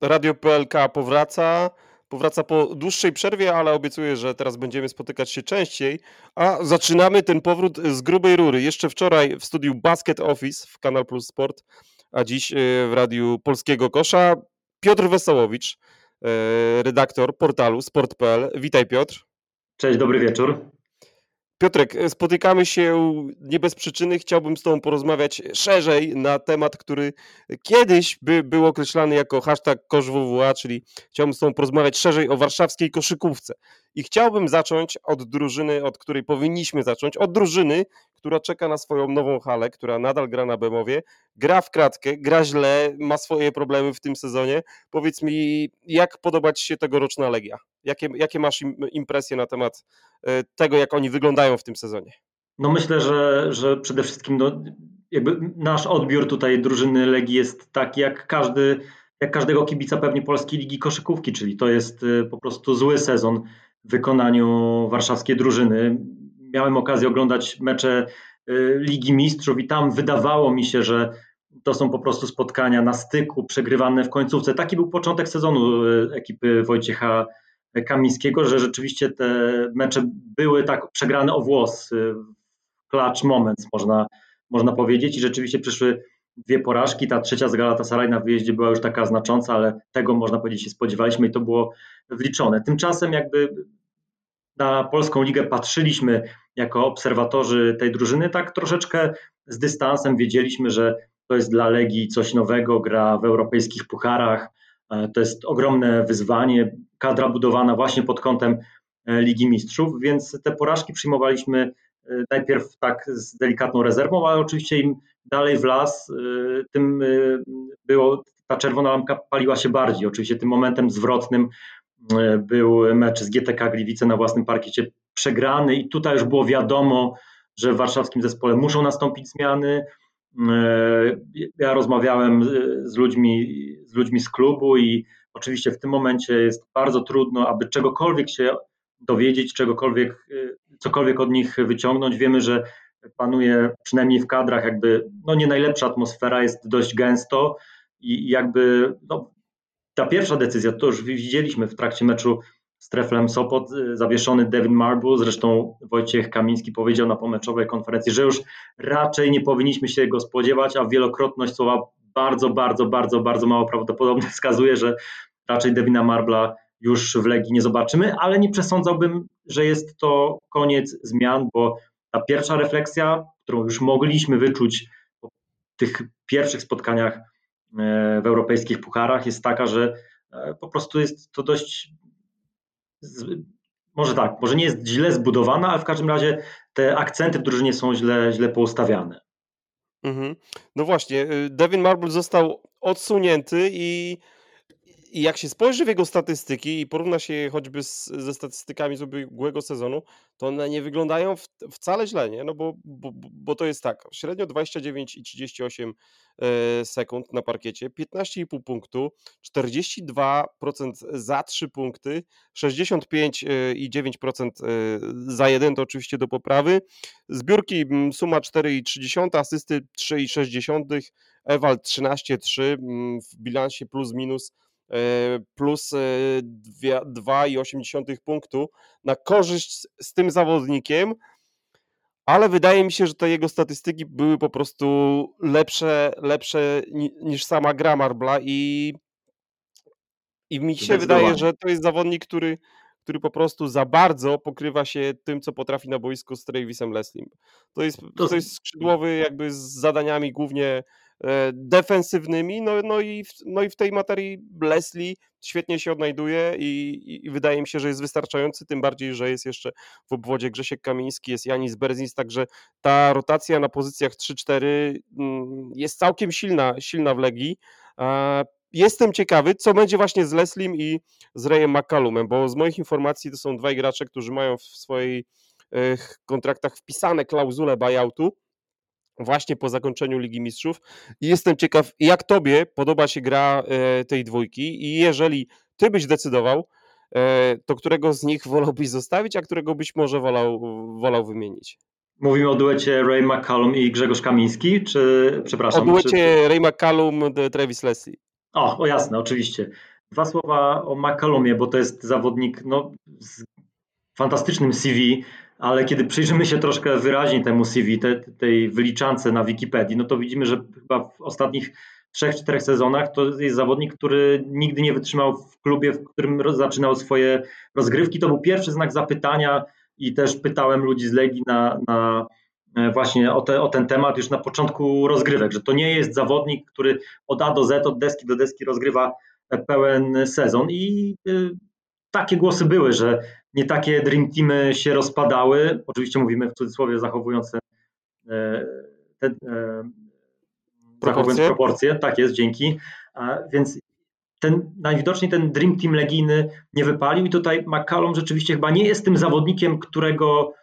Radio PLK powraca. Powraca po dłuższej przerwie, ale obiecuję, że teraz będziemy spotykać się częściej. A zaczynamy ten powrót z grubej rury. Jeszcze wczoraj w studiu Basket Office w Kanal Plus Sport, a dziś e, w Radiu Polskiego Kosza Piotr Wesołowicz, e, redaktor portalu sport.pl. Witaj Piotr. Cześć, dobry wieczór. Piotrek, spotykamy się nie bez przyczyny. Chciałbym z Tobą porozmawiać szerzej na temat, który kiedyś by, był określany jako hashtag KoszWWA, czyli chciałbym z Tobą porozmawiać szerzej o warszawskiej koszykówce. I chciałbym zacząć od drużyny, od której powinniśmy zacząć, od drużyny, która czeka na swoją nową halę, która nadal gra na Bemowie, gra w kratkę, gra źle, ma swoje problemy w tym sezonie. Powiedz mi, jak podoba Ci się tegoroczna Legia? Jakie, jakie masz impresje na temat e, tego, jak oni wyglądają w tym sezonie? No myślę, że, że przede wszystkim no, jakby nasz odbiór tutaj drużyny Legii jest taki, jak każdy, jak każdego kibica pewnie Polskiej Ligi Koszykówki, czyli to jest e, po prostu zły sezon w wykonaniu warszawskiej drużyny. Miałem okazję oglądać mecze e, Ligi Mistrzów i tam wydawało mi się, że to są po prostu spotkania na styku, przegrywane w końcówce. Taki był początek sezonu ekipy Wojciecha Kamińskiego, że rzeczywiście te mecze były tak przegrane o włos, y, clutch moments można, można powiedzieć i rzeczywiście przyszły dwie porażki, ta trzecia z Galatasaray na wyjeździe była już taka znacząca, ale tego można powiedzieć się spodziewaliśmy i to było wliczone. Tymczasem jakby na Polską Ligę patrzyliśmy jako obserwatorzy tej drużyny tak troszeczkę z dystansem, wiedzieliśmy, że to jest dla Legii coś nowego, gra w europejskich pucharach, e, to jest ogromne wyzwanie, kadra budowana właśnie pod kątem e, Ligi Mistrzów, więc te porażki przyjmowaliśmy e, najpierw tak z delikatną rezerwą, ale oczywiście im dalej w las, tym było, ta czerwona lampka paliła się bardziej. Oczywiście tym momentem zwrotnym był mecz z GTK Gliwice na własnym parkiecie przegrany i tutaj już było wiadomo, że w warszawskim zespole muszą nastąpić zmiany. Ja rozmawiałem z ludźmi, z ludźmi z klubu i Oczywiście w tym momencie jest bardzo trudno, aby czegokolwiek się dowiedzieć, czegokolwiek, y, cokolwiek od nich wyciągnąć. Wiemy, że panuje przynajmniej w kadrach jakby no nie najlepsza atmosfera, jest dość gęsto i jakby no, ta pierwsza decyzja, to już widzieliśmy w trakcie meczu z Treflem Sopot, y, zawieszony Devin Marble, zresztą Wojciech Kamiński powiedział na pomeczowej konferencji, że już raczej nie powinniśmy się go spodziewać, a wielokrotność słowa bardzo, bardzo, bardzo, bardzo mało prawdopodobne wskazuje, że raczej Devina Marbla już w Legii nie zobaczymy, ale nie przesądzałbym, że jest to koniec zmian, bo ta pierwsza refleksja, którą już mogliśmy wyczuć po tych pierwszych spotkaniach e, w europejskich pucharach, jest taka, że e, po prostu jest to dość, może tak, może nie jest źle zbudowana, ale w każdym razie te akcenty w drużynie są źle, źle poustawiane. Mhm. No właśnie, y, Devin Marble został odsunięty i i jak się spojrzy w jego statystyki i porówna się je choćby z, ze statystykami z ubiegłego sezonu, to one nie wyglądają w, wcale źle, nie? No bo, bo, bo to jest tak, średnio 29,38 e, sekund na parkiecie, 15,5 punktu, 42% za 3 punkty, 65,9% e, za 1 to oczywiście do poprawy. Zbiórki suma 4,3, asysty 3,6, Ewald 13,3 w bilansie plus minus E, plus 2,8 e, punktu na korzyść z tym zawodnikiem, ale wydaje mi się, że te jego statystyki były po prostu lepsze, lepsze niż sama gra Marbla i, i mi się wydaje, że to jest zawodnik, który, który po prostu za bardzo pokrywa się tym, co potrafi na boisku z Travisem Leslie. To jest, to jest skrzydłowy jakby z zadaniami głównie defensywnymi, no, no, i, w, no i w tej materii Leslie świetnie się odnajduje i, i, wydaje mi się, że jest wystarczający, tym bardziej, że jest jeszcze w obwodzie Grzesiek Kamiński, jest Janis Berzins, także ta rotacja na pozycjach 3-4 mm, jest całkiem silna, silna w Legii. Jestem ciekawy, co będzie właśnie z Leslim i z Rayem McCallumem, bo z moich informacji to są dwaj gracze, którzy mają w swoich kontraktach wpisane klauzule buyoutu, właśnie po zakończeniu Ligi Mistrzów. I jestem ciekaw, jak Tobie podoba się gra e, tej dwójki i jeżeli Ty byś decydował, e, to którego z nich wolałbyś zostawić, a którego byś może wolał, wolał wymienić? Mówimy o duecie Ray McCallum i Grzegorz Kamiński, czy przepraszam? O duecie czy... Ray McCallum, Travis Leslie. O, o jasne, oczywiście. Dwa słowa o McCallumie, bo to jest zawodnik no, z fantastycznym CV, ale kiedy przyjrzymy się troszkę wyraźniej temu CV, te, tej wyliczance na Wikipedii, no to widzimy, że chyba w ostatnich trzech, czterech sezonach to jest zawodnik, który nigdy nie wytrzymał w klubie, w którym zaczynał swoje rozgrywki. To był pierwszy znak zapytania i też pytałem ludzi z Legii na, na e, właśnie o, te, o, ten temat już na początku rozgrywek, że to nie jest zawodnik, który od A do Z, od deski do deski rozgrywa pełen sezon i y, takie głosy były, że nie takie Dream Teamy się rozpadały, oczywiście mówimy w cudzysłowie zachowując te, e, te e, proporcje. proporcje, tak jest, dzięki, więc ten, najwidoczniej ten Dream Team legijny nie wypalił i tutaj McCallum rzeczywiście chyba nie jest tym zawodnikiem, którego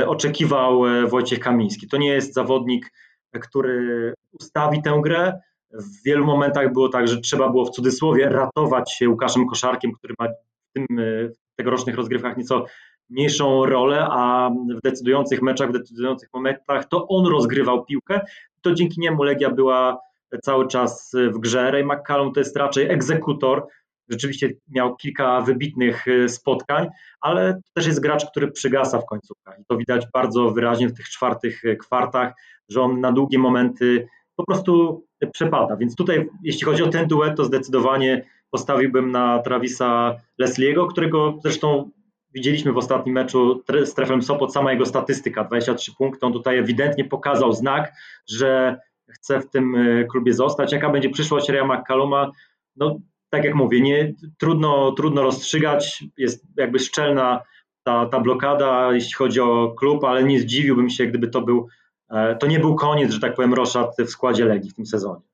e, oczekiwał Wojciech Kamiński. To nie jest zawodnik, który ustawi tę grę. W wielu momentach było tak, że trzeba było w cudzysłowie ratować się Łukaszem Koszarkiem, który ma tym, w tegorocznych rozgrywkach nieco mniejszą rolę, a w decydujących meczach, w decydujących momentach to on rozgrywał piłkę. To dzięki niemu Legia była cały czas w grze. Ray McCallum to jest raczej egzekutor. Rzeczywiście miał kilka wybitnych e, spotkań, ale to też jest gracz, który przygasa w końcówkach. I to widać bardzo wyraźnie w tych czwartych e, kwartach, że on na długie momenty po prostu przepada. Więc tutaj, jeśli chodzi o ten duet, to zdecydowanie postawiłbym na Travisa Lesliego, którego zresztą widzieliśmy w ostatnim meczu z Trefem Sopot, sama jego statystyka, 23 punkty, on tutaj ewidentnie pokazał znak, że chce w tym e, klubie zostać. Jaka będzie przyszłość Rea McCalluma? No, tak jak mówię, nie, trudno, trudno rozstrzygać, jest jakby szczelna ta, ta blokada, jeśli chodzi o klub, ale nie zdziwiłbym się, gdyby to był, e, to nie był koniec, że tak powiem, Roszad w składzie Legii w tym sezonie.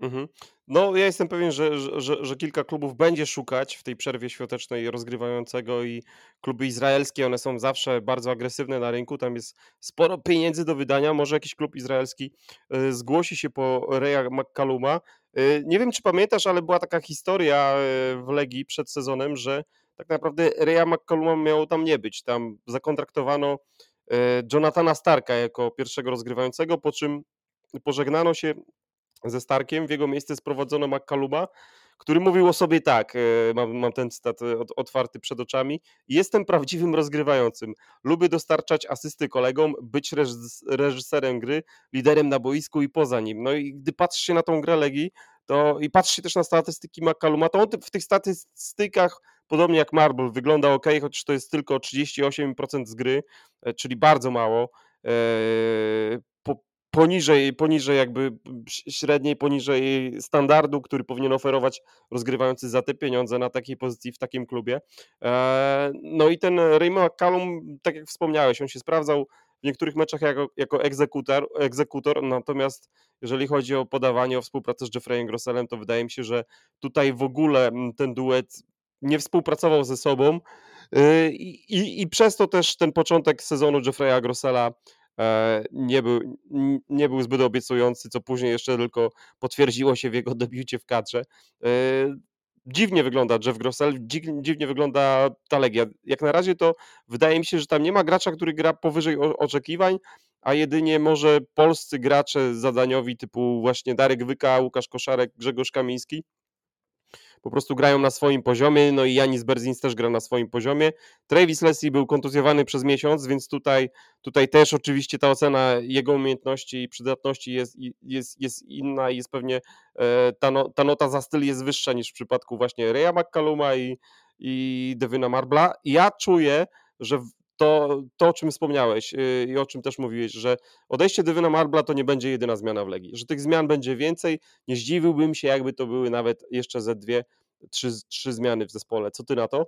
Mhm. No, ja jestem pewien, że, że, że kilka klubów będzie szukać w tej przerwie świątecznej rozgrywającego i kluby izraelskie, one są zawsze bardzo agresywne na rynku, tam jest sporo pieniędzy do wydania, może jakiś klub izraelski y, zgłosi się po Reja McCalluma. Y, nie wiem, czy pamiętasz, ale była taka historia y, w Legii przed sezonem, że tak naprawdę Reja McCalluma miało tam nie być. Tam zakontraktowano Jonathana Starka jako pierwszego rozgrywającego, po czym pożegnano się ze Starkiem, w jego miejsce sprowadzono McCalluma, który mówił o sobie tak, e, mam, mam ten cytat e, otwarty przed oczami, jestem prawdziwym rozgrywającym, lubię dostarczać asysty kolegom, być reżyserem gry, liderem na boisku i poza nim. No i gdy patrzy się na tą grę Legii, to i patrzy się też na statystyki McCalluma, to on w tych statystykach podobnie jak Marble wygląda ok, chociaż to jest tylko 38% z gry, e, czyli bardzo mało poniżej, poniżej jakby średniej, poniżej standardu, który powinien oferować rozgrywający za te pieniądze na takiej pozycji w takim klubie. E, no i ten Raymond McCallum, tak jak wspomniałeś, on się sprawdzał w niektórych meczach jako, jako egzekutor, egzekutor, natomiast jeżeli chodzi o podawanie, o współpracę z Jeffreyem Grosselem, to wydaje mi się, że tutaj w ogóle ten duet nie współpracował ze sobą y, i, i, i przez to też ten początek sezonu Jeffreya Grossela nie był, nie był zbyt obiecujący, co później jeszcze tylko potwierdziło się w jego debiucie w kadrze. E, dziwnie wygląda Jeff Grossel, dziwnie wygląda ta Legia. Jak na razie to wydaje mi się, że tam nie ma gracza, który gra powyżej oczekiwań, a jedynie może polscy gracze zadaniowi typu właśnie Darek Wyka, Łukasz Koszarek, Grzegorz Kamiński po prostu grają na swoim poziomie, no i Janis Berzins też gra na swoim poziomie. Travis Leslie był kontuzjowany przez miesiąc, więc tutaj, tutaj też oczywiście ta ocena jego umiejętności i przydatności jest, jest, jest inna i jest pewnie e, ta, no, ta nota za styl jest wyższa niż w przypadku właśnie Reya McCalluma i, i Devina Marbla. Ja czuję, że to, to, o czym wspomniałeś y, i o czym też mówiłeś, że odejście Devina Marbla to nie będzie jedyna zmiana w Legii, że tych zmian będzie więcej. Nie zdziwiłbym się, jakby to były nawet jeszcze ze dwie, trzy, trzy zmiany w zespole. Co ty na to?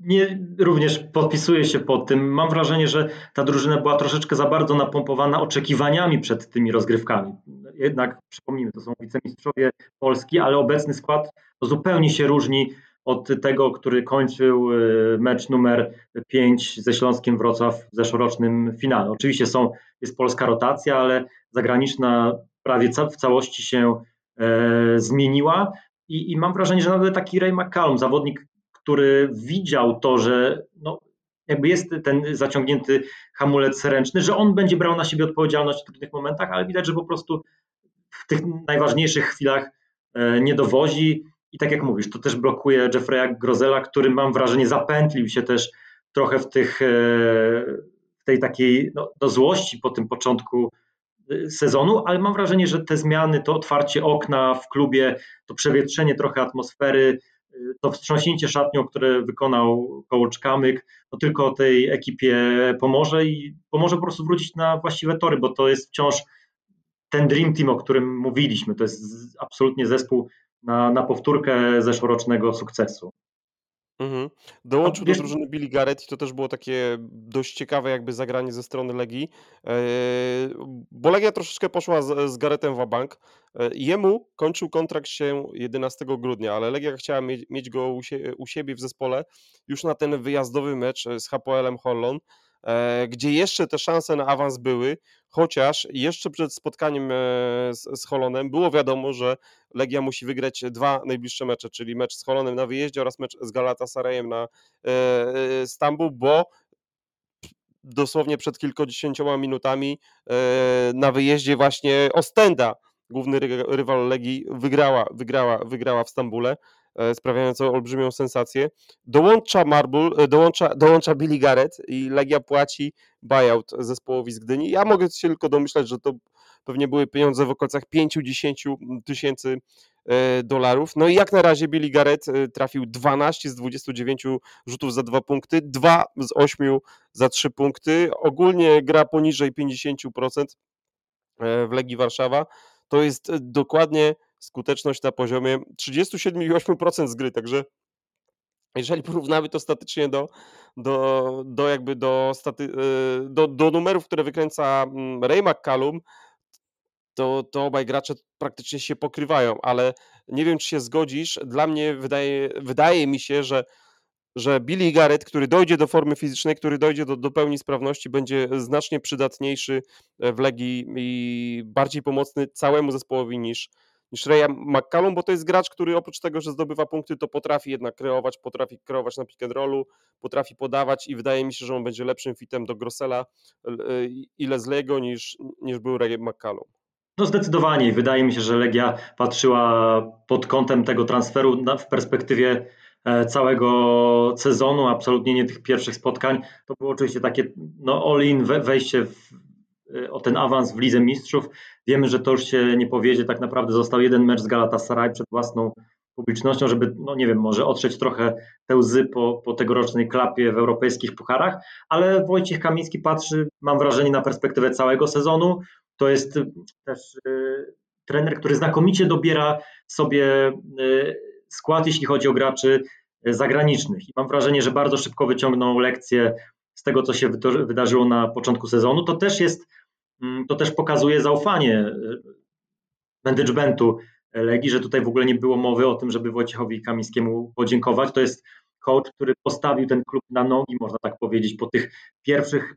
Nie, również podpisuję się pod tym. Mam wrażenie, że ta drużyna była troszeczkę za bardzo napompowana oczekiwaniami przed tymi rozgrywkami. Jednak przypomnijmy, to są wicemistrzowie Polski, ale obecny skład zupełnie się różni od tego, który kończył y, mecz numer 5 ze Śląskiem Wrocław w zeszłorocznym finale. Oczywiście są, jest polska rotacja, ale zagraniczna prawie w całości się e, zmieniła I, i, mam wrażenie, że nawet taki Ray McCallum, zawodnik, który widział to, że no, jakby jest ten zaciągnięty hamulec ręczny, że on będzie brał na siebie odpowiedzialność w trudnych momentach, ale widać, że po prostu w tych najważniejszych chwilach nie dowozi i tak jak mówisz, to też blokuje Jeffrey'a Grozela, który mam wrażenie zapętlił się też trochę w, tych, w tej takiej no, do złości po tym początku sezonu, ale mam wrażenie, że te zmiany, to otwarcie okna w klubie, to przewietrzenie trochę atmosfery, to wstrząśnięcie szatnią, które wykonał coach Kamyk, no tylko tej ekipie pomoże i pomoże po prostu wrócić na właściwe tory, bo to jest wciąż ten Dream Team, o którym mówiliśmy. To jest absolutnie zespół na, na powtórkę zeszłorocznego sukcesu. Mhm. Dołączył do drużyny Billy Garrett i to też było takie dość ciekawe jakby zagranie ze strony Legii, e, bo Legia troszeczkę poszła z, z Garrettem w bank. E, jemu kończył kontrakt się 11 grudnia, ale Legia chciała mieć, mieć go u, sie, u siebie w zespole już na ten wyjazdowy mecz z HPL-em Hollon. E, gdzie jeszcze te szanse na awans były, chociaż jeszcze przed spotkaniem e, z, z Holonem było wiadomo, że Legia musi wygrać dwa najbliższe mecze, czyli mecz z Holonem na wyjeździe oraz mecz z Galatasarayem na e, Stambuł, bo dosłownie przed kilkudziesięcioma minutami na wyjeździe właśnie Ostenda, główny rywal Legii, wygrała, wygrała, wygrała w Stambule. E, sprawiającą olbrzymią sensację. Dołącza Marble, e, dołącza, dołącza Billy Garrett i Legia płaci buyout zespołowi z Gdyni. Ja mogę się tylko domyślać, że to pewnie były pieniądze w okolicach 5-10 tysięcy e, dolarów. No i jak na razie Billy Garrett trafił 12 z 29 rzutów za 2 punkty, 2 z 8 za 3 punkty. Ogólnie gra poniżej 50% w Legii Warszawa. To jest dokładnie skuteczność na poziomie 37,8% z gry, także jeżeli porównamy to statycznie do, do, do jakby do, staty, y, do, do numerów, które wykręca mm, Ray McCallum, to, to obaj gracze praktycznie się pokrywają, ale nie wiem, czy się zgodzisz. Dla mnie wydaje, wydaje mi się, że, że Billy Garrett, który dojdzie do formy fizycznej, który dojdzie do, do pełni sprawności, będzie znacznie przydatniejszy w Legii i bardziej pomocny całemu zespołowi niż, niż Raya McCallum, bo to jest gracz, który oprócz tego, że zdobywa punkty, to potrafi jednak kreować, potrafi kreować na pick and rollu, potrafi podawać i wydaje mi się, że on będzie lepszym fitem do Grossela i Leslego niż, niż był Ray McCallum. No zdecydowanie. Wydaje mi się, że Legia patrzyła pod kątem tego transferu w perspektywie e, całego sezonu, absolutnie nie tych pierwszych spotkań. To było oczywiście takie no, all-in wejście w, o ten awans w Lidze Mistrzów. Wiemy, że to już się nie powiedzie. Tak naprawdę został jeden mecz z Galatasaray przed własną publicznością, żeby, no nie wiem, może otrzeć trochę te łzy po, po tegorocznej klapie w europejskich pucharach, ale Wojciech Kamiński patrzy, mam wrażenie, na perspektywę całego sezonu. To jest też y, trener, który znakomicie dobiera sobie y, skład, jeśli chodzi o graczy zagranicznych. I mam wrażenie, że bardzo szybko wyciągnął lekcje z tego, co się wydarzyło na początku sezonu. To też jest to też pokazuje zaufanie y, managementu Legii, że tutaj w ogóle nie było mowy o tym, żeby Wojciechowi Kamińskiemu podziękować. To jest coach, który postawił ten klub na nogi, można tak powiedzieć, po tych pierwszych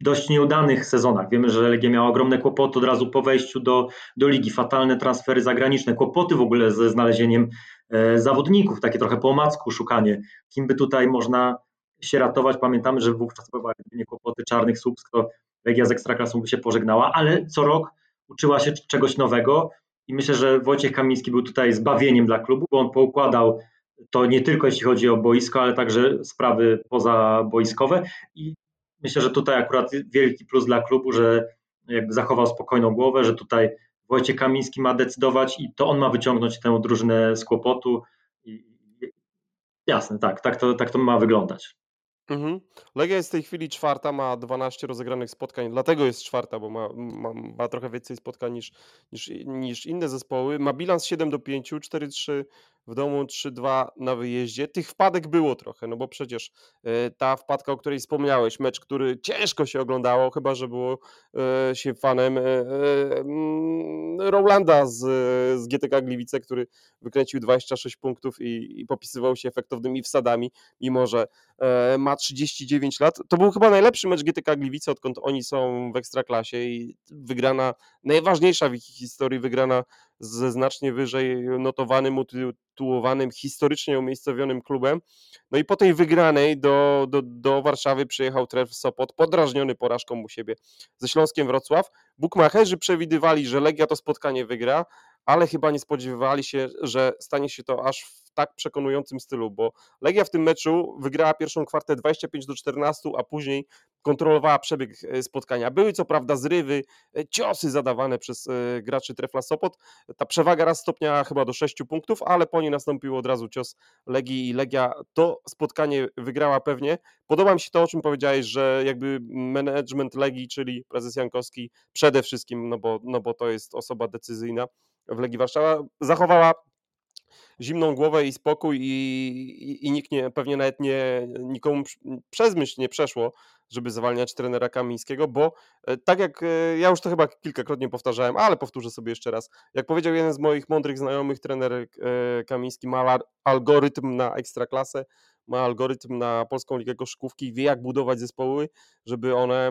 dość nieudanych sezonach. Wiemy, że Legia miała ogromne kłopoty od razu po wejściu do, do ligi, fatalne transfery zagraniczne, kłopoty w ogóle ze znalezieniem e, zawodników, takie trochę po omacku szukanie, kim by tutaj można się ratować. Pamiętamy, że wówczas były kłopoty czarnych Słupsk, to Legia z Ekstraklasą by się pożegnała, ale co rok uczyła się czegoś nowego i myślę, że Wojciech Kamiński był tutaj zbawieniem dla klubu, bo on poukładał to nie tylko jeśli chodzi o boisko, ale także sprawy pozaboiskowe i myślę, że tutaj akurat wielki plus dla klubu, że jakby zachował spokojną głowę, że tutaj Wojciech Kamiński ma decydować i to on ma wyciągnąć tę drużynę z kłopotu. I jasne, tak, tak to, tak to ma wyglądać. Mhm. Legia jest w tej chwili czwarta, ma 12 rozegranych spotkań, dlatego jest czwarta, bo ma, ma, ma trochę więcej spotkań niż, niż, niż inne zespoły. Ma bilans 7 do 5, 4-3 w domu 3-2 na wyjeździe. Tych wpadek było trochę, no bo przecież e, ta wpadka, o której wspomniałeś, mecz, który ciężko się oglądało, chyba że było e, się fanem e, mm, Rolanda z, z GTK Gliwice, który wykręcił 26 punktów i, i popisywał się efektownymi wsadami, mimo że ma 39 lat. To był chyba najlepszy mecz GTK Gliwice, odkąd oni są w Ekstraklasie i wygrana, najważniejsza w ich historii wygrana ze znacznie wyżej notowanym, utytułowanym, historycznie umiejscowionym klubem. No i po tej wygranej do, do, do Warszawy przyjechał Tref Sopot, podrażniony porażką u siebie ze Śląskiem Wrocław. Bukmacherzy przewidywali, że Legia to spotkanie wygra, ale chyba nie spodziewali się, że stanie się to aż w tak przekonującym stylu, bo Legia w tym meczu wygrała pierwszą kwartę 25 do 14, a później kontrolowała przebieg e, spotkania. Były co prawda zrywy, e, ciosy zadawane przez e, graczy Trefla Sopot. Ta przewaga raz stopniała chyba do 6 punktów, ale po niej nastąpił od razu cios Legii i Legia to spotkanie wygrała pewnie. Podoba mi się to, o czym powiedziałeś, że jakby management Legii, czyli prezes Jankowski przede wszystkim, no bo, no bo to jest osoba decyzyjna w Legii Warszawa, zachowała zimną głowę i spokój i, i, i nikt nie, pewnie nawet nie, nikomu przez myśl nie przeszło, żeby zwalniać trenera Kamińskiego, bo e, tak jak e, ja już to chyba kilkakrotnie powtarzałem, ale powtórzę sobie jeszcze raz, jak powiedział jeden z moich mądrych znajomych, trener e, Kamiński ma algorytm na ekstraklasę, ma algorytm na Polską Ligę Koszykówki, wie jak budować zespoły, żeby one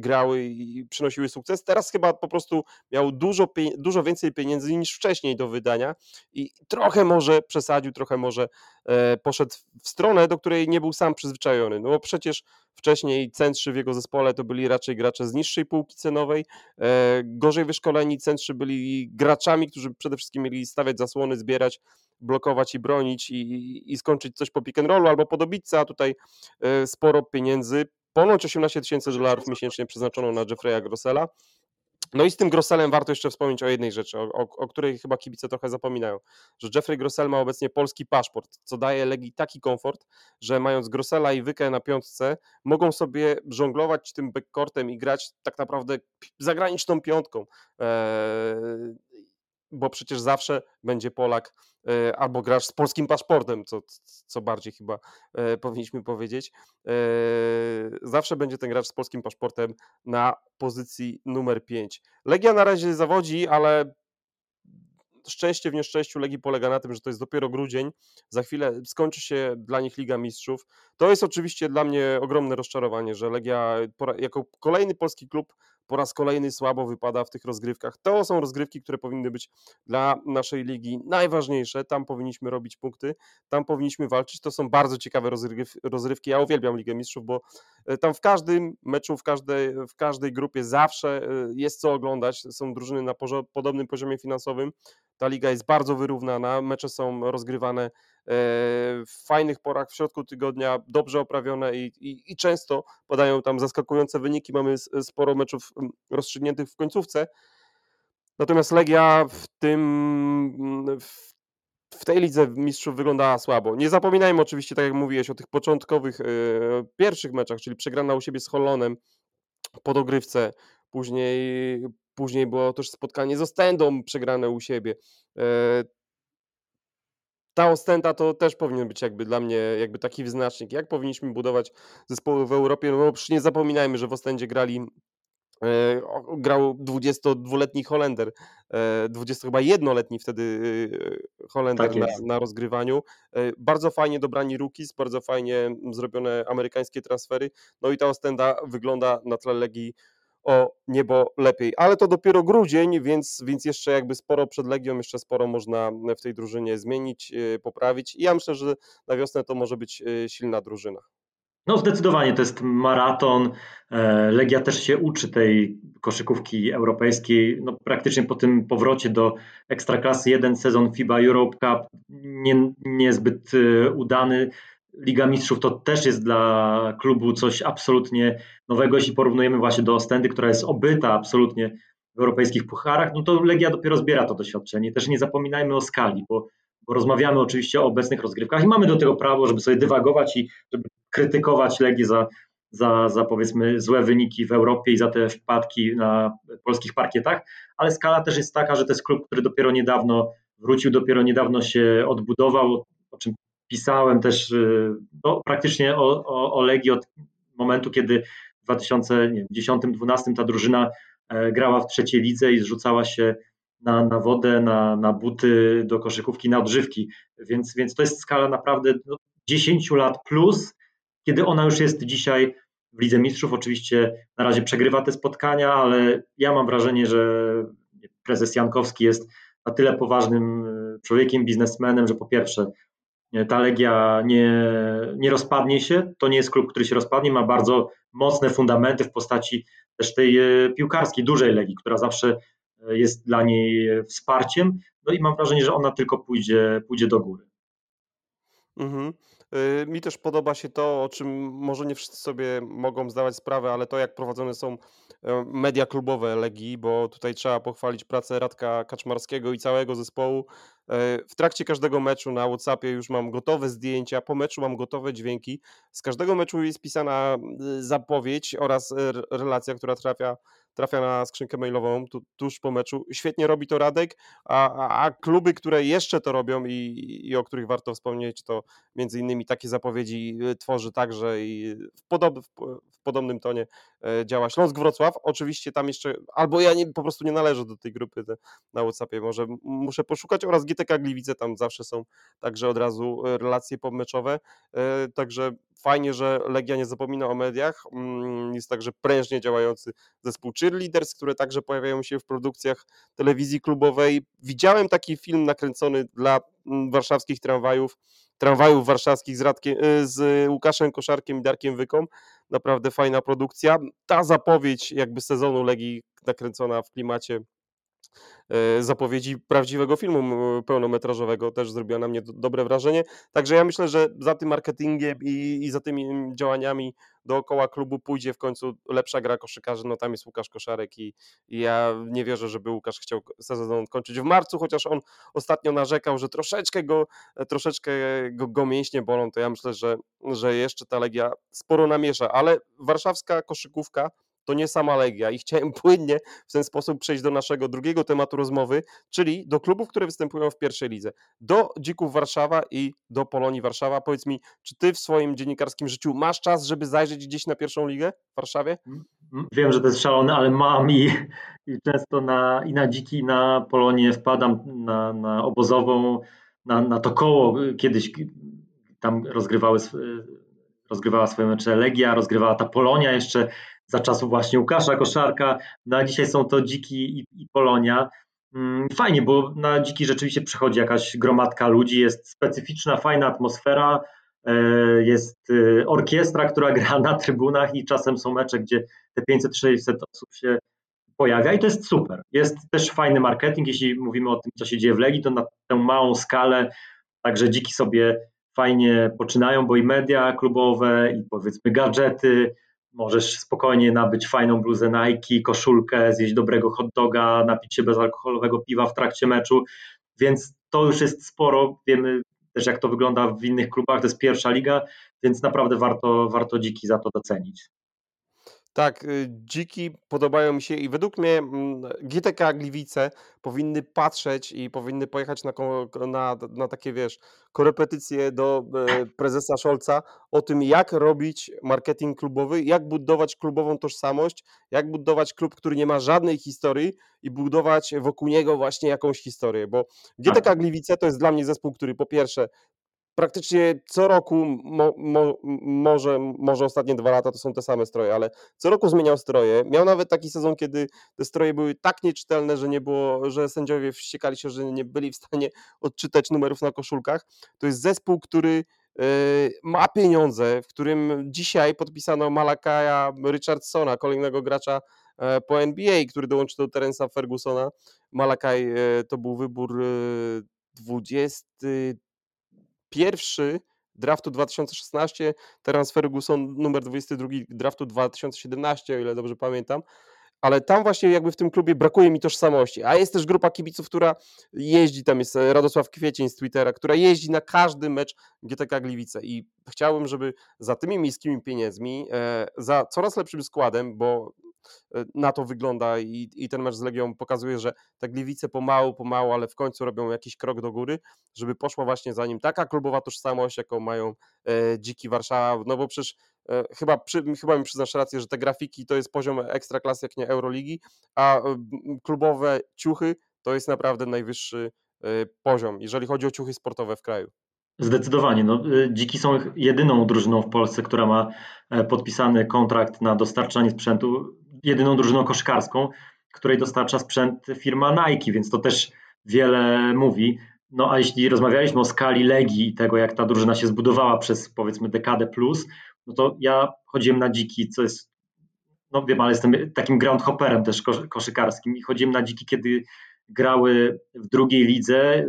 grały i przynosiły sukces. Teraz chyba po prostu miał dużo, dużo więcej pieniędzy niż wcześniej do wydania i trochę może przesadził, trochę może e, poszedł w stronę, do której nie był sam przyzwyczajony. No bo przecież wcześniej centrzy w jego zespole to byli raczej gracze z niższej półki cenowej, e, gorzej wyszkoleni centrzy byli graczami, którzy przede wszystkim mieli stawiać zasłony, zbierać blokować i bronić i, i skończyć coś po pick and rollu albo po a tutaj e, sporo pieniędzy Ponoć 18 tysięcy dolarów miesięcznie przeznaczono na Jeffrey'a Grossela. No i z tym Grosselem warto jeszcze wspomnieć o jednej rzeczy, o, o, o, której chyba kibice trochę zapominają, że Jeffrey Grossel ma obecnie polski paszport, co daje Legii taki komfort, że mając Grossela i Wykę na piątce, mogą sobie żonglować tym backcourtem i grać tak naprawdę zagraniczną piątką. Eee, bo przecież zawsze będzie Polak e, albo gracz z polskim paszportem, co, co bardziej chyba e, powinniśmy powiedzieć. E, zawsze będzie ten gracz z polskim paszportem na pozycji numer 5. Legia na razie zawodzi, ale szczęście w nieszczęściu Legii polega na tym, że to jest dopiero grudzień, za chwilę skończy się dla nich Liga Mistrzów. To jest oczywiście dla mnie ogromne rozczarowanie, że Legia jako kolejny polski klub po raz kolejny słabo wypada w tych rozgrywkach. To są rozgrywki, które powinny być dla naszej ligi najważniejsze. Tam powinniśmy robić punkty, tam powinniśmy walczyć. To są bardzo ciekawe rozrywki. Ja uwielbiam Ligę Mistrzów, bo e, tam w każdym meczu, w każdej, w każdej grupie zawsze e, jest co oglądać. Są drużyny na podobnym poziomie finansowym. Ta liga jest bardzo wyrównana, mecze są rozgrywane e, w fajnych porach w środku tygodnia, dobrze oprawione i, i, i często podają tam zaskakujące wyniki. Mamy sporo meczów rozstrzygniętych w końcówce. Natomiast Legia w tym w, tej lidze mistrzów wyglądała słabo. Nie zapominajmy oczywiście, tak jak mówiłeś, o tych początkowych e, pierwszych meczach, czyli przegrana u siebie z Holonem po dogrywce, później Później było też spotkanie z Ostendą przegrane u siebie. E, ta Ostenda to też powinien być jakby dla mnie jakby taki wyznacznik, jak powinniśmy budować zespoły w Europie, no bo przecież nie zapominajmy, że w Ostendzie grali e, grał 22-letni Holender, 20 e, chyba jednoletni wtedy Holender tak na, na, rozgrywaniu. Bardzo fajnie dobrani rookies, bardzo fajnie zrobione amerykańskie transfery. No i ta Ostenda wygląda na tle Legii o niebo lepiej. Ale to dopiero grudzień, więc, więc jeszcze jakby sporo przed Legią, jeszcze sporo można w tej drużynie zmienić, y, poprawić. I ja myślę, że na wiosnę to może być y, silna drużyna. No zdecydowanie to jest maraton. E, Legia też się uczy tej koszykówki europejskiej. No, praktycznie po tym powrocie do Ekstraklasy jeden sezon FIBA Europe Cup nie, niezbyt y, udany. Liga Mistrzów to też jest dla klubu coś absolutnie nowego. Jeśli porównujemy właśnie do Ostendy, która jest obyta absolutnie w europejskich pucharach, no to Legia dopiero zbiera to doświadczenie. Też nie zapominajmy o skali, bo, bo rozmawiamy oczywiście o obecnych rozgrywkach i mamy do tego prawo, żeby sobie dywagować i żeby krytykować Legię za, za, za powiedzmy złe wyniki w Europie i za te wpadki na polskich parkietach, ale skala też jest taka, że to jest klub, który dopiero niedawno wrócił, dopiero niedawno się odbudował, o czym pisałem też y, no, praktycznie o, o, o Legii od momentu, kiedy w 2010-2012 ta drużyna e, grała w trzeciej lidze i zrzucała się na, na wodę, na, na buty do koszykówki, na odżywki. Więc, więc to jest skala naprawdę no, 10 lat plus, kiedy ona już jest dzisiaj w Lidze Mistrzów. Oczywiście na razie przegrywa te spotkania, ale ja mam wrażenie, że prezes Jankowski jest na tyle poważnym e, człowiekiem, biznesmenem, że po pierwsze ta Legia nie, nie rozpadnie się. To nie jest klub, który się rozpadnie, ma bardzo mocne fundamenty w postaci też tej e, piłkarskiej, dużej Legii, która zawsze jest dla niej wsparciem. No i mam wrażenie, że ona tylko pójdzie, pójdzie do góry. Mhm. Y, mi też podoba się to, o czym może nie wszyscy sobie mogą zdawać sprawę, ale to jak prowadzone są e, media klubowe Legii, bo tutaj trzeba pochwalić pracę Radka Kaczmarskiego i całego zespołu. E, w trakcie każdego meczu na WhatsAppie już mam gotowe zdjęcia, po meczu mam gotowe dźwięki. Z każdego meczu jest pisana y, zapowiedź oraz relacja, która trafia trafia na skrzynkę mailową tu, tuż po meczu. Świetnie robi to Radek, a, a, a kluby, które jeszcze to robią i, i, o których warto wspomnieć, to między innymi takie zapowiedzi y, tworzy także i w, podob, w, podobnym tonie e, działa Śląsk Wrocław. Oczywiście tam jeszcze, albo ja nie, po prostu nie należę do tej grupy na Whatsappie, może muszę poszukać oraz GTK Gliwice, tam zawsze są także od razu e, relacje pomeczowe, także fajnie, że Legia nie zapomina o mediach, mm, jest także prężnie działający zespół Cheerleaders, które także pojawiają się w produkcjach telewizji klubowej. Widziałem taki film nakręcony dla mm, warszawskich tramwajów, tramwajów warszawskich z, Radkiem, y, z Łukaszem Koszarkiem i Darkiem Wyką. Naprawdę fajna produkcja. Ta zapowiedź jakby sezonu Legii nakręcona w klimacie zapowiedzi prawdziwego filmu pełnometrażowego też zrobiła na mnie dobre wrażenie. Także ja myślę, że za tym marketingiem i, i za tymi działaniami dookoła klubu pójdzie w końcu lepsza gra koszykarzy. No tam jest Łukasz Koszarek i, i ja nie wierzę, żeby Łukasz chciał sezon kończyć w marcu, chociaż on ostatnio narzekał, że troszeczkę go, troszeczkę go, go mięśnie bolą, to ja myślę, że, że jeszcze ta Legia sporo namiesza, ale warszawska koszykówka to nie sama Legia i chciałem płynnie w ten sposób przejść do naszego drugiego tematu rozmowy, czyli do klubów, które występują w pierwszej lidze. Do Dzików Warszawa i do Polonii Warszawa. Powiedz mi, czy ty w swoim dziennikarskim życiu masz czas, żeby zajrzeć gdzieś na pierwszą ligę w Warszawie? Mm, mm, wiem, że to jest szalone, ale mam i, i często na, i na Dziki, i na Polonię wpadam na, na obozową, na, na to koło kiedyś tam rozgrywały rozgrywała swoje mecze Legia, rozgrywała ta Polonia jeszcze za czasów właśnie Łukasza Koszarka, no a dzisiaj są to Dziki i, i Polonia. Mm, fajnie, bo na Dziki rzeczywiście przychodzi jakaś gromadka ludzi, jest specyficzna, fajna atmosfera, e, jest e, orkiestra, która gra na trybunach i czasem są mecze, gdzie te 500-600 osób się pojawia i to jest super. Jest też fajny marketing, jeśli mówimy o tym, co się dzieje w Legii, to na tę małą skalę także dziki sobie fajnie poczynają, bo i media klubowe, i powiedzmy gadżety, Możesz spokojnie nabyć fajną bluzę Nike, koszulkę, zjeść dobrego hot doga, napić się bezalkoholowego piwa w trakcie meczu, więc to już jest sporo. Wiemy też, jak to wygląda w innych klubach, to jest pierwsza liga, więc naprawdę warto, warto dziki za to docenić. Tak, y, dziki podobają mi się i według mnie mm, GTK Gliwice powinny patrzeć i powinny pojechać na, na, na takie, wiesz, korepetycje do e, prezesa Scholza o tym, jak robić marketing klubowy, jak budować klubową tożsamość, jak budować klub, który nie ma żadnej historii i budować wokół niego właśnie jakąś historię, bo GTK. Gliwice to jest dla mnie zespół, który po pierwsze praktycznie co roku, mo, mo, może, może ostatnie dwa lata to są te same stroje, ale co roku zmieniał stroje. Miał nawet taki sezon, kiedy te stroje były tak nieczytelne, że nie było, że sędziowie wściekali się, że nie byli w stanie odczytać numerów na koszulkach. To jest zespół, który e, ma pieniądze, w którym dzisiaj podpisano Malakaja Richardsona, kolejnego gracza e, po NBA, który dołączy do Terensa Fergusona. Malakaj e, to był wybór 20 pierwszy draftu 2016, teraz Ferguson numer 22 draftu 2017, o ile dobrze pamiętam. Ale tam właśnie jakby w tym klubie brakuje mi tożsamości. A jest też grupa kibiców, która jeździ, tam jest Radosław Kwiecień z Twittera, która jeździ na każdy mecz GTK Gliwice i chciałbym, żeby za tymi miejskimi pieniędzmi, e, za coraz lepszym składem, bo E, na to wygląda i, i ten mecz z Legią pokazuje, że te Gliwice pomału, pomału, ale w końcu robią jakiś krok do góry, żeby poszła właśnie za nim taka klubowa tożsamość, jaką mają e, Dziki Warszawa, no bo przecież e, chyba, przy, chyba mi przyznasz rację, że te grafiki to jest poziom ekstraklasy, jak nie Euroligi, a e, klubowe ciuchy to jest naprawdę najwyższy e, poziom, jeżeli chodzi o ciuchy sportowe w kraju. Zdecydowanie. No, y, Dziki są jedyną drużyną w Polsce, która ma podpisany kontrakt na dostarczanie sprzętu jedyną drużyną koszkarską, której dostarcza sprzęt firma Nike, więc to też wiele mówi. No a jeśli rozmawialiśmy o skali Legii i tego, jak ta drużyna się zbudowała przez powiedzmy dekadę plus, no to ja chodziłem na dziki, co jest no wiem, ale jestem takim groundhopperem też koszykarskim i chodziłem na dziki, kiedy grały w drugiej lidze,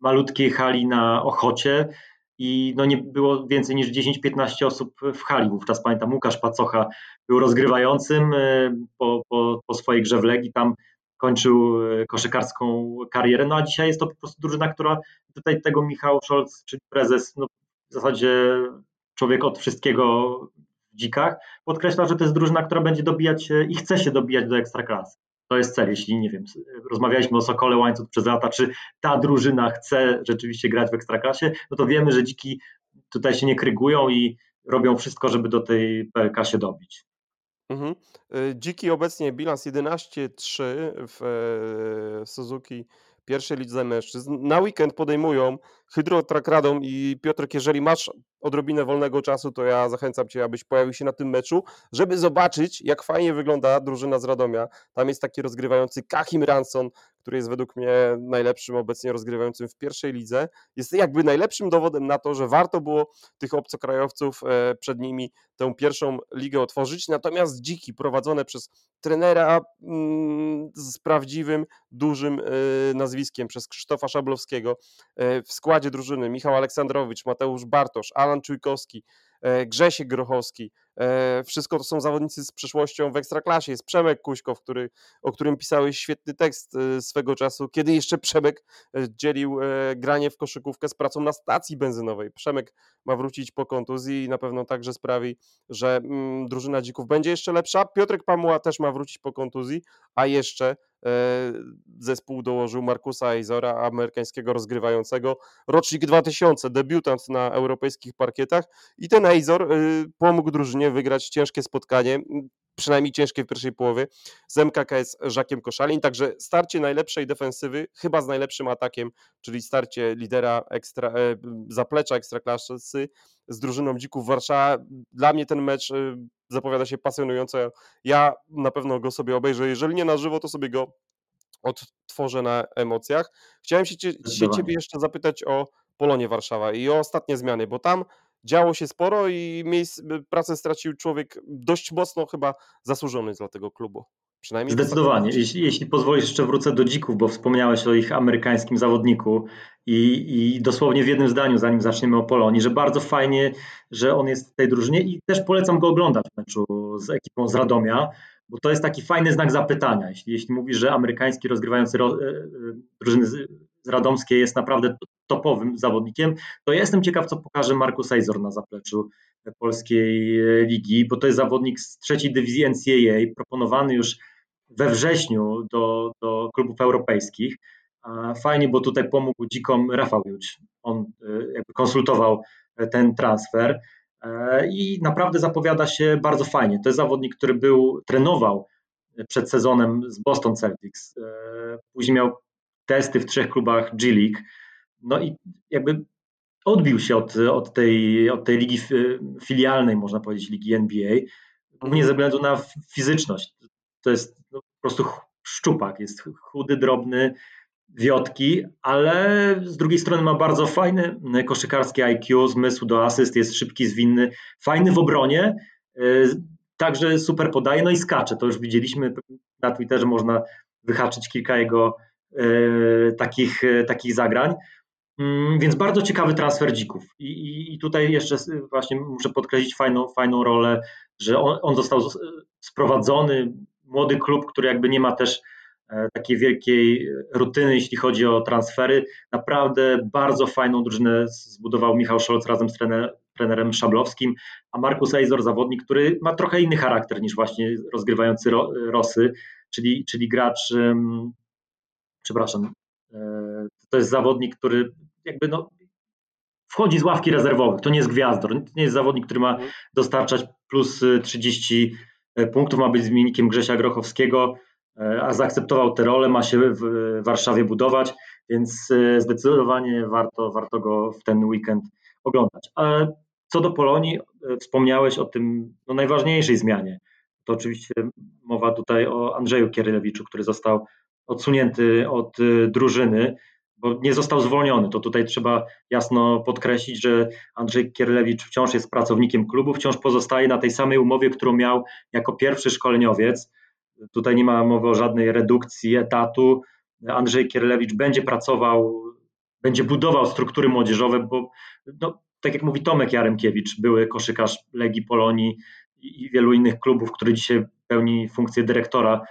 malutkiej hali na Ochocie i no nie było więcej niż 10-15 osób w hali. Wówczas pamiętam Łukasz Pacocha był rozgrywającym e, po, po, po swojej grze w Legii, tam kończył e, koszykarską karierę, no a dzisiaj jest to po prostu drużyna, która tutaj tego Michał Scholz, czyli prezes, no w zasadzie człowiek od wszystkiego w dzikach, podkreśla, że to jest drużyna, która będzie dobijać i chce się dobijać do ekstraklasy. To jest cel, jeśli nie wiem, rozmawialiśmy o Sokole Łańcuch przez lata, czy ta drużyna chce rzeczywiście grać w ekstraklasie, no to wiemy, że dziki tutaj się nie krygują i robią wszystko, żeby do tej PLK się dobić. Mhm. Y, dziki obecnie bilans 11-3 w e, Suzuki pierwszej lidze mężczyzn. Na weekend podejmują Hydrotrak Radom i Piotr, jeżeli masz odrobinę wolnego czasu, to ja zachęcam Cię, abyś pojawił się na tym meczu, żeby zobaczyć, jak fajnie wygląda drużyna z Radomia. Tam jest taki rozgrywający Kahim Ranson, który jest według mnie najlepszym obecnie rozgrywającym w pierwszej lidze. Jest jakby najlepszym dowodem na to, że warto było tych obcokrajowców e, przed nimi tę pierwszą ligę otworzyć. Natomiast dziki prowadzone przez trenera mm, z prawdziwym, dużym e, nazwiskiem, przez Krzysztofa Szablowskiego e, w składzie drużyny Michał Aleksandrowicz, Mateusz Bartosz, Alan Czujkowski, E, Grzesiek Grochowski. E, wszystko to są zawodnicy z przeszłością w Ekstraklasie. Jest Przemek Kuśkow, który, o którym pisałeś świetny tekst e, swego czasu, kiedy jeszcze Przemek dzielił granie w koszykówkę z pracą na stacji benzynowej. Przemek ma wrócić po kontuzji i na pewno także sprawi, że mm, drużyna Dzików będzie jeszcze lepsza. Piotrek Pamuła też ma wrócić po kontuzji, a jeszcze zespół dołożył Markusa Eizora, amerykańskiego rozgrywającego, rocznik 2000, debiutant na europejskich parkietach. I ten Eizor e, pomógł drużynie wygrać ciężkie spotkanie, przynajmniej ciężkie w pierwszej połowie, z MKKS Żakiem Koszalin, także starcie najlepszej defensywy, chyba z najlepszym atakiem, czyli starcie lidera ekstra, e, zaplecza ekstraklasy z drużyną Dzików Warszawa. Dla mnie ten mecz zapowiada się pasjonująco. Ja na pewno go sobie obejrzę. Jeżeli nie na żywo, to sobie go odtworzę na emocjach. Chciałem się, się ciebie jeszcze zapytać o Polonie Warszawa i o ostatnie zmiany, bo tam działo się sporo i miejsc, pracę stracił człowiek dość mocno chyba zasłużony dla tego klubu. Przynajmniej Zdecydowanie. Jeśli, jeśli pozwolisz, jeszcze wrócę do dzików, bo wspomniałeś o ich amerykańskim zawodniku i, i dosłownie w jednym zdaniu, zanim zaczniemy o Polonii, że bardzo fajnie, że on jest w tej drużynie i też polecam go oglądać w meczu z ekipą z Radomia, bo to jest taki fajny znak zapytania. Jeśli, jeśli mówisz, że amerykański rozgrywający ro, e, e, drużyny z Radomskiej jest naprawdę topowym zawodnikiem, to ja jestem ciekaw, co pokaże Markus Eizor na zapleczu polskiej e, ligi, bo to jest zawodnik z trzeciej dywizji NCAA, proponowany już we wrześniu do, do klubów europejskich. Fajnie, bo tutaj pomógł dzikom Rafał Juć. On e, jakby konsultował ten transfer e, i naprawdę zapowiada się bardzo fajnie. To jest zawodnik, który był, trenował przed sezonem z Boston Celtics. Później miał testy w trzech klubach G League. No i jakby odbił się od, od, tej, od tej ligi filialnej, można powiedzieć, ligi NBA, głównie ze względu na fizyczność. To jest no, po prostu szczupak, jest chudy, drobny, wiotki, ale z drugiej strony ma bardzo fajny koszykarskie IQ, zmysł do asyst, jest szybki, zwinny, fajny w obronie, y, także super podaje, no i skacze. To już widzieliśmy na Twitterze, można wyhaczyć kilka jego y, takich, takich zagrań. Mm, więc bardzo ciekawy transfer dzików. I, I, tutaj jeszcze właśnie muszę podkreślić fajną, fajną rolę, że on, on został sprowadzony, młody klub, który jakby nie ma też e, takiej wielkiej rutyny, jeśli chodzi o transfery. Naprawdę bardzo fajną drużynę zbudował Michał Scholz razem z trener, trenerem Szablowskim, a Markus Eizor, zawodnik, który ma trochę inny charakter niż właśnie rozgrywający Rosy, czyli, czyli gracz, przepraszam, e, to jest zawodnik, który jakby no, wchodzi z ławki rezerwowych. To nie jest gwiazdor, to nie jest zawodnik, który ma mhm. dostarczać plus 30 e, punktów, ma być zmiennikiem Grzesia Grochowskiego, e, a zaakceptował tę rolę, ma się w Warszawie budować, więc e, zdecydowanie warto, warto go w ten weekend oglądać. Ale co do Polonii, wspomniałeś o tym no, najważniejszej zmianie. To oczywiście mowa tutaj o Andrzeju Kierylewiczu, który został odsunięty od drużyny. Bo nie został zwolniony. To tutaj trzeba jasno podkreślić, że Andrzej Kierlewicz wciąż jest pracownikiem klubu, wciąż pozostaje na tej samej umowie, którą miał jako pierwszy szkoleniowiec. Tutaj nie ma mowy o żadnej redukcji etatu. Andrzej Kierlewicz będzie pracował, będzie budował struktury młodzieżowe, bo no, tak jak mówi Tomek Jaremkiewicz, były koszykarz Legii Polonii i wielu innych klubów, który dzisiaj pełni funkcję dyrektora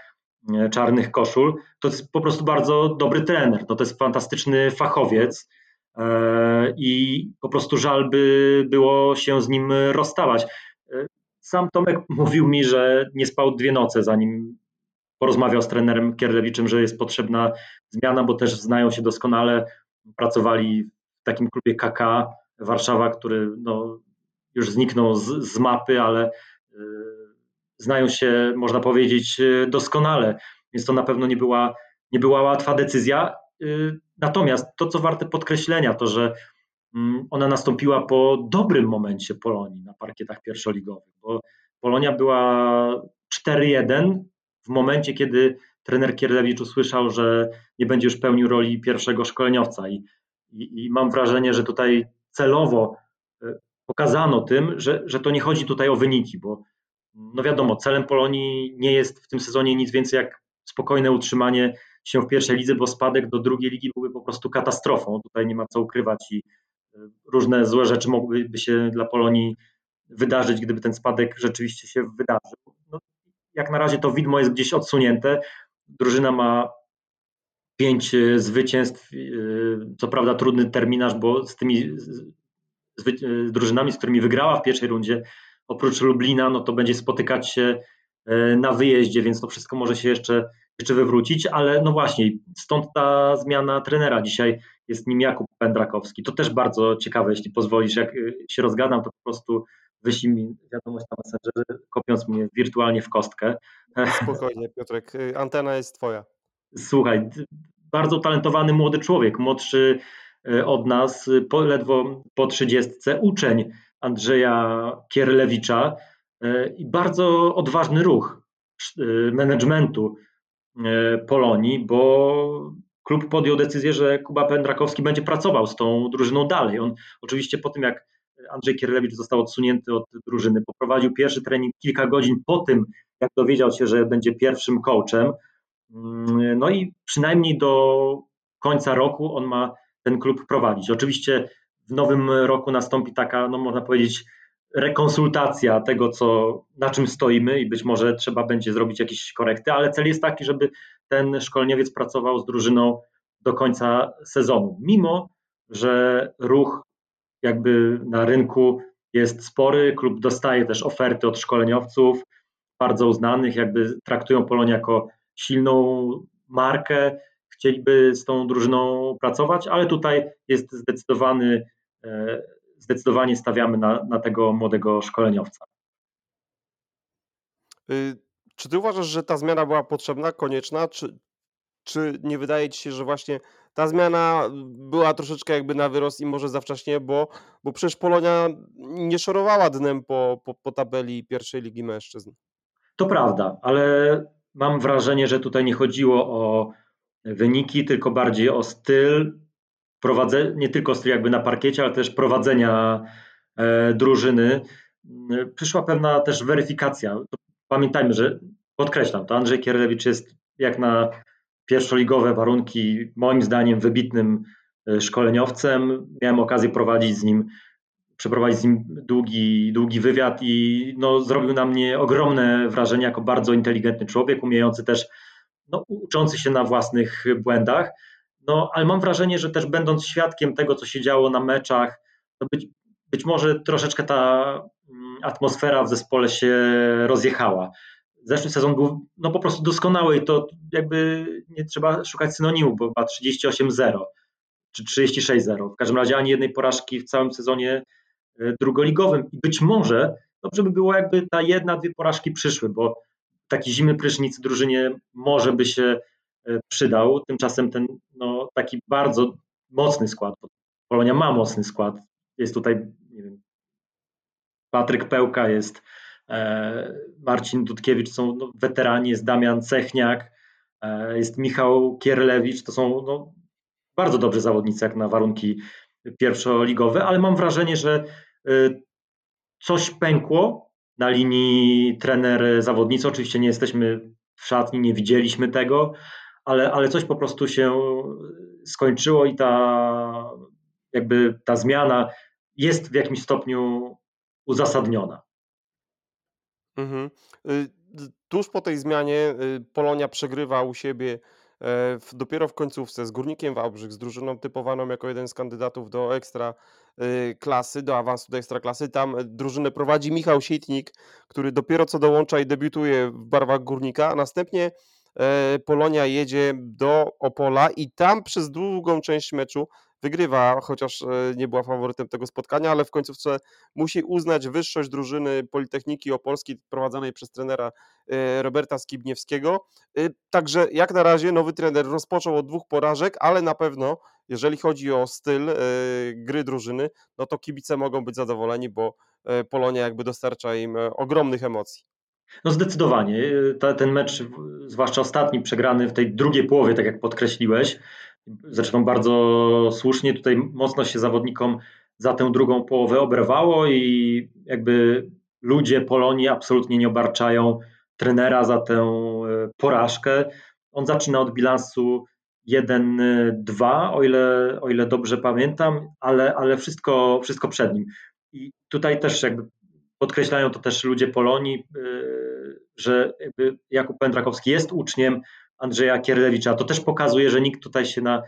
czarnych koszul, to jest po prostu bardzo dobry trener. No to jest fantastyczny fachowiec e, i po prostu żal by było się z nim rozstawać. E, sam Tomek mówił mi, że nie spał dwie noce, zanim porozmawiał z trenerem Kierlewiczem, że jest potrzebna zmiana, bo też znają się doskonale. Pracowali w takim klubie KK Warszawa, który no, już zniknął z, z mapy, ale znają się, można powiedzieć, y, doskonale, więc to na pewno nie była, nie była łatwa decyzja. Y, natomiast to, co warte podkreślenia, to że mm, ona nastąpiła po dobrym momencie Polonii na parkietach pierwszoligowych, bo Polonia była 4-1 w momencie, kiedy trener Kierlewicz usłyszał, że nie będzie już pełnił roli pierwszego szkoleniowca i, i, i mam wrażenie, że tutaj celowo e, pokazano tym, że, że to nie chodzi tutaj o wyniki, bo no wiadomo, celem Polonii nie jest w tym sezonie nic więcej jak spokojne utrzymanie się w pierwszej lidze, bo spadek do drugiej ligi byłby po prostu katastrofą. Tutaj nie ma co ukrywać i e, różne złe rzeczy mogłyby się dla Polonii wydarzyć, gdyby ten spadek rzeczywiście się wydarzył. No, jak na razie to widmo jest gdzieś odsunięte. Drużyna ma pięć e, zwycięstw. E, co prawda trudny terminarz, bo z tymi z drużynami, z którymi wygrała w pierwszej rundzie, oprócz Lublina, no to będzie spotykać się na wyjeździe, więc to wszystko może się jeszcze, jeszcze wywrócić, ale no właśnie, stąd ta zmiana trenera. Dzisiaj jest nim Jakub Pendrakowski. To też bardzo ciekawe, jeśli pozwolisz, jak się rozgadam, to po prostu wyślij mi wiadomość na Messengerze, kopiąc mnie wirtualnie w kostkę. Spokojnie, Piotrek, antena jest twoja. Słuchaj, bardzo talentowany młody człowiek, młodszy e, od nas, po, ledwo po trzydziestce, uczeń Andrzeja Kierlewicza e, i bardzo odważny ruch e, managementu Polonii, bo klub podjął decyzję, że Kuba Pendrakowski będzie pracował z tą drużyną dalej. On oczywiście po tym, jak Andrzej Kierlewicz został odsunięty od drużyny, poprowadził pierwszy trening kilka godzin po tym, jak dowiedział się, że będzie pierwszym coachem, Mm, no i przynajmniej do końca roku on ma ten klub prowadzić. Oczywiście w nowym roku nastąpi taka, no można powiedzieć, rekonsultacja tego, co, na czym stoimy i być może trzeba będzie zrobić jakieś korekty, ale cel jest taki, żeby ten szkolniowiec pracował z drużyną do końca sezonu. Mimo, że ruch jakby na rynku jest spory, klub dostaje też oferty od szkoleniowców bardzo uznanych, jakby traktują Polonię jako silną markę, chcieliby z tą drużyną pracować, ale tutaj jest zdecydowany, zdecydowanie stawiamy na, na tego młodego szkoleniowca. Y, czy ty uważasz, że ta zmiana była potrzebna, konieczna, czy, czy nie wydaje ci się, że właśnie ta zmiana była troszeczkę jakby na wyrost i może za wcześnie, bo, bo przecież Polonia nie szorowała dnem po, po, po tabeli pierwszej ligi mężczyzn. To prawda, ale mam wrażenie, że tutaj nie chodziło o wyniki, tylko bardziej o styl, prowadzenia, nie tylko jakby na parkiecie, ale też prowadzenia e, drużyny. Przyszła pewna też weryfikacja. Pamiętajmy, że podkreślam, to Andrzej Kierlewicz jest jak na pierwszoligowe warunki moim zdaniem wybitnym e, szkoleniowcem. Miałem okazję prowadzić z nim przeprowadzić z nim długi, długi wywiad i no, zrobił na mnie ogromne wrażenie jako bardzo inteligentny człowiek, umiejący też, no, uczący się na własnych błędach. No, ale mam wrażenie, że też będąc świadkiem tego, co się działo na meczach, to być, być może troszeczkę ta mm, atmosfera w zespole się rozjechała. Zeszły sezon był no, po prostu doskonały i to jakby nie trzeba szukać synonimu, bo chyba 38-0 czy 36-0. W każdym razie ani jednej porażki w całym sezonie E, drugoligowym. I być może dobrze by było, jakby ta jedna, dwie porażki przyszły, bo taki zimny prysznic drużynie może by się przydał. Tymczasem ten no, taki bardzo mocny skład, bo Polonia ma mocny skład. Jest tutaj, nie wiem, Patryk Pełka, jest e, Marcin Dudkiewicz, są no, weterani, jest Damian Cechniak, e, jest Michał Kierlewicz, to są no, bardzo dobrzy zawodnicy jak na warunki pierwszoligowe, ale mam wrażenie, że y, coś pękło na linii trener-zawodnicy. Oczywiście nie jesteśmy w szatni, nie widzieliśmy tego, ale, ale coś po prostu się skończyło i ta jakby ta zmiana jest w jakimś stopniu uzasadniona. Mhm. Y, tuż po tej zmianie y, Polonia przegrywa u siebie e, dopiero w końcówce z Górnikiem Wałbrzych, z drużyną typowaną jako jeden z kandydatów do ekstra y, klasy, do awansu do ekstra klasy. Tam drużynę prowadzi Michał Sietnik, który dopiero co dołącza i debiutuje w barwach Górnika, a następnie Polonia jedzie do Opola i tam przez długą część meczu wygrywa, chociaż e, nie była faworytem tego spotkania, ale w końcówce musi uznać wyższość drużyny Politechniki Opolskiej prowadzonej przez trenera e, Roberta Skibniewskiego. E, także jak na razie nowy trener rozpoczął od dwóch porażek, ale na pewno jeżeli chodzi o styl gry drużyny, no to kibice mogą być zadowoleni, bo Polonia jakby dostarcza im ogromnych emocji. No zdecydowanie. Ten mecz, zwłaszcza ostatni, przegrany w tej drugiej połowie, tak jak podkreśliłeś, Zresztą bardzo słusznie tutaj mocno się zawodnikom za tę drugą połowę oberwało i jakby ludzie Polonii absolutnie nie obarczają trenera za tę e, porażkę. On zaczyna od bilansu 1-2, o ile, o ile dobrze pamiętam, ale, ale wszystko, wszystko przed nim. I tutaj też jakby podkreślają to też ludzie Polonii, e, że Jakub Pędrakowski jest uczniem Andrzeja Kierlewicza. To też pokazuje, że nikt tutaj się na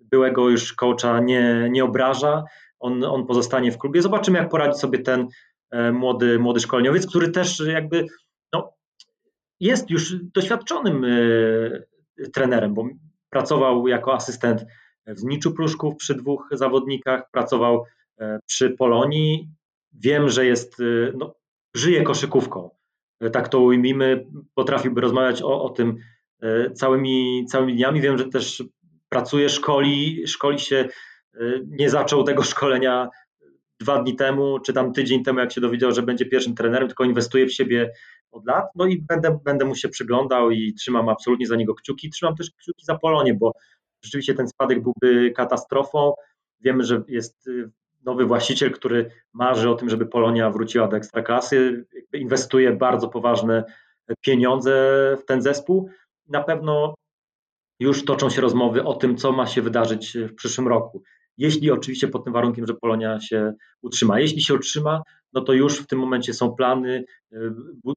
byłego już coacha nie, nie obraża. On, on pozostanie w klubie. Zobaczymy, jak poradzi sobie ten e, młody, młody szkoleniowiec, który też jakby no, jest już doświadczonym e, trenerem, bo pracował jako asystent w Zniczu Pruszków przy dwóch zawodnikach, pracował e, przy Polonii. Wiem, że jest, no, żyje koszykówką. Tak to ujmijmy, potrafiłby rozmawiać o, o tym, E, całymi, całymi dniami. Wiem, że też pracuje, szkoli, szkoli się, e, nie zaczął tego szkolenia dwa dni temu, czy tam tydzień temu, jak się dowiedział, że będzie pierwszym trenerem, tylko inwestuje w siebie od lat. No i będę, będę mu się przyglądał i trzymam absolutnie za niego kciuki. Trzymam też kciuki za Polonię, bo rzeczywiście ten spadek byłby katastrofą. Wiemy, że jest nowy właściciel, który marzy o tym, żeby Polonia wróciła do ekstraklasy, inwestuje bardzo poważne pieniądze w ten zespół na pewno już toczą się rozmowy o tym, co ma się wydarzyć w przyszłym roku. Jeśli oczywiście pod tym warunkiem, że Polonia się utrzyma. Jeśli się utrzyma, no to już w tym momencie są plany e,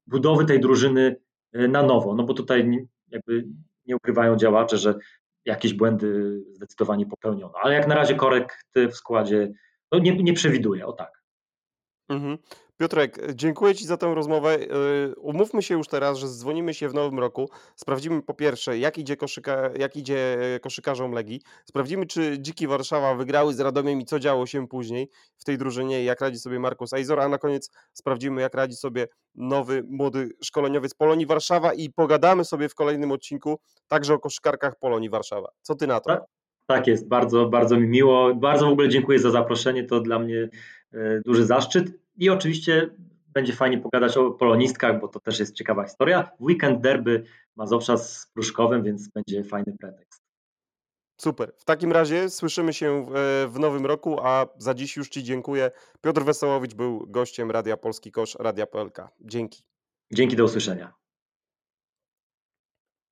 budowy tej drużyny e, na nowo. No bo tutaj jakby nie ukrywają działacze, że jakieś błędy zdecydowanie popełniono. Ale jak na razie korekty w składzie no nie, nie przewiduje, o tak. Mhm. Piotrek, dziękuję Ci za tę rozmowę. Y, umówmy się już teraz, że dzwonimy się w nowym roku. Sprawdzimy po pierwsze, jak idzie, koszyka, jak idzie koszykarzom Legii. Sprawdzimy, czy Dziki Warszawa wygrały z Radomiem i co działo się później w tej drużynie, jak radzi sobie Markus Eizor, a na koniec sprawdzimy, jak radzi sobie nowy, młody szkoleniowiec Polonii Warszawa i pogadamy sobie w kolejnym odcinku także o koszykarkach Polonii Warszawa. Co Ty na to? Tak, jest, bardzo, bardzo mi miło. Bardzo w ogóle dziękuję za zaproszenie, to dla mnie e, duży zaszczyt. I oczywiście będzie fajnie pogadać o polonistkach, bo to też jest ciekawa historia. W weekend derby Mazowsza z Pruszkowem, więc będzie fajny pretekst. Super. W takim razie słyszymy się w, w, nowym roku, a za dziś już Ci dziękuję. Piotr Wesołowicz był gościem Radia Polski Kosz, Radia PLK. Dzięki. Dzięki, do usłyszenia.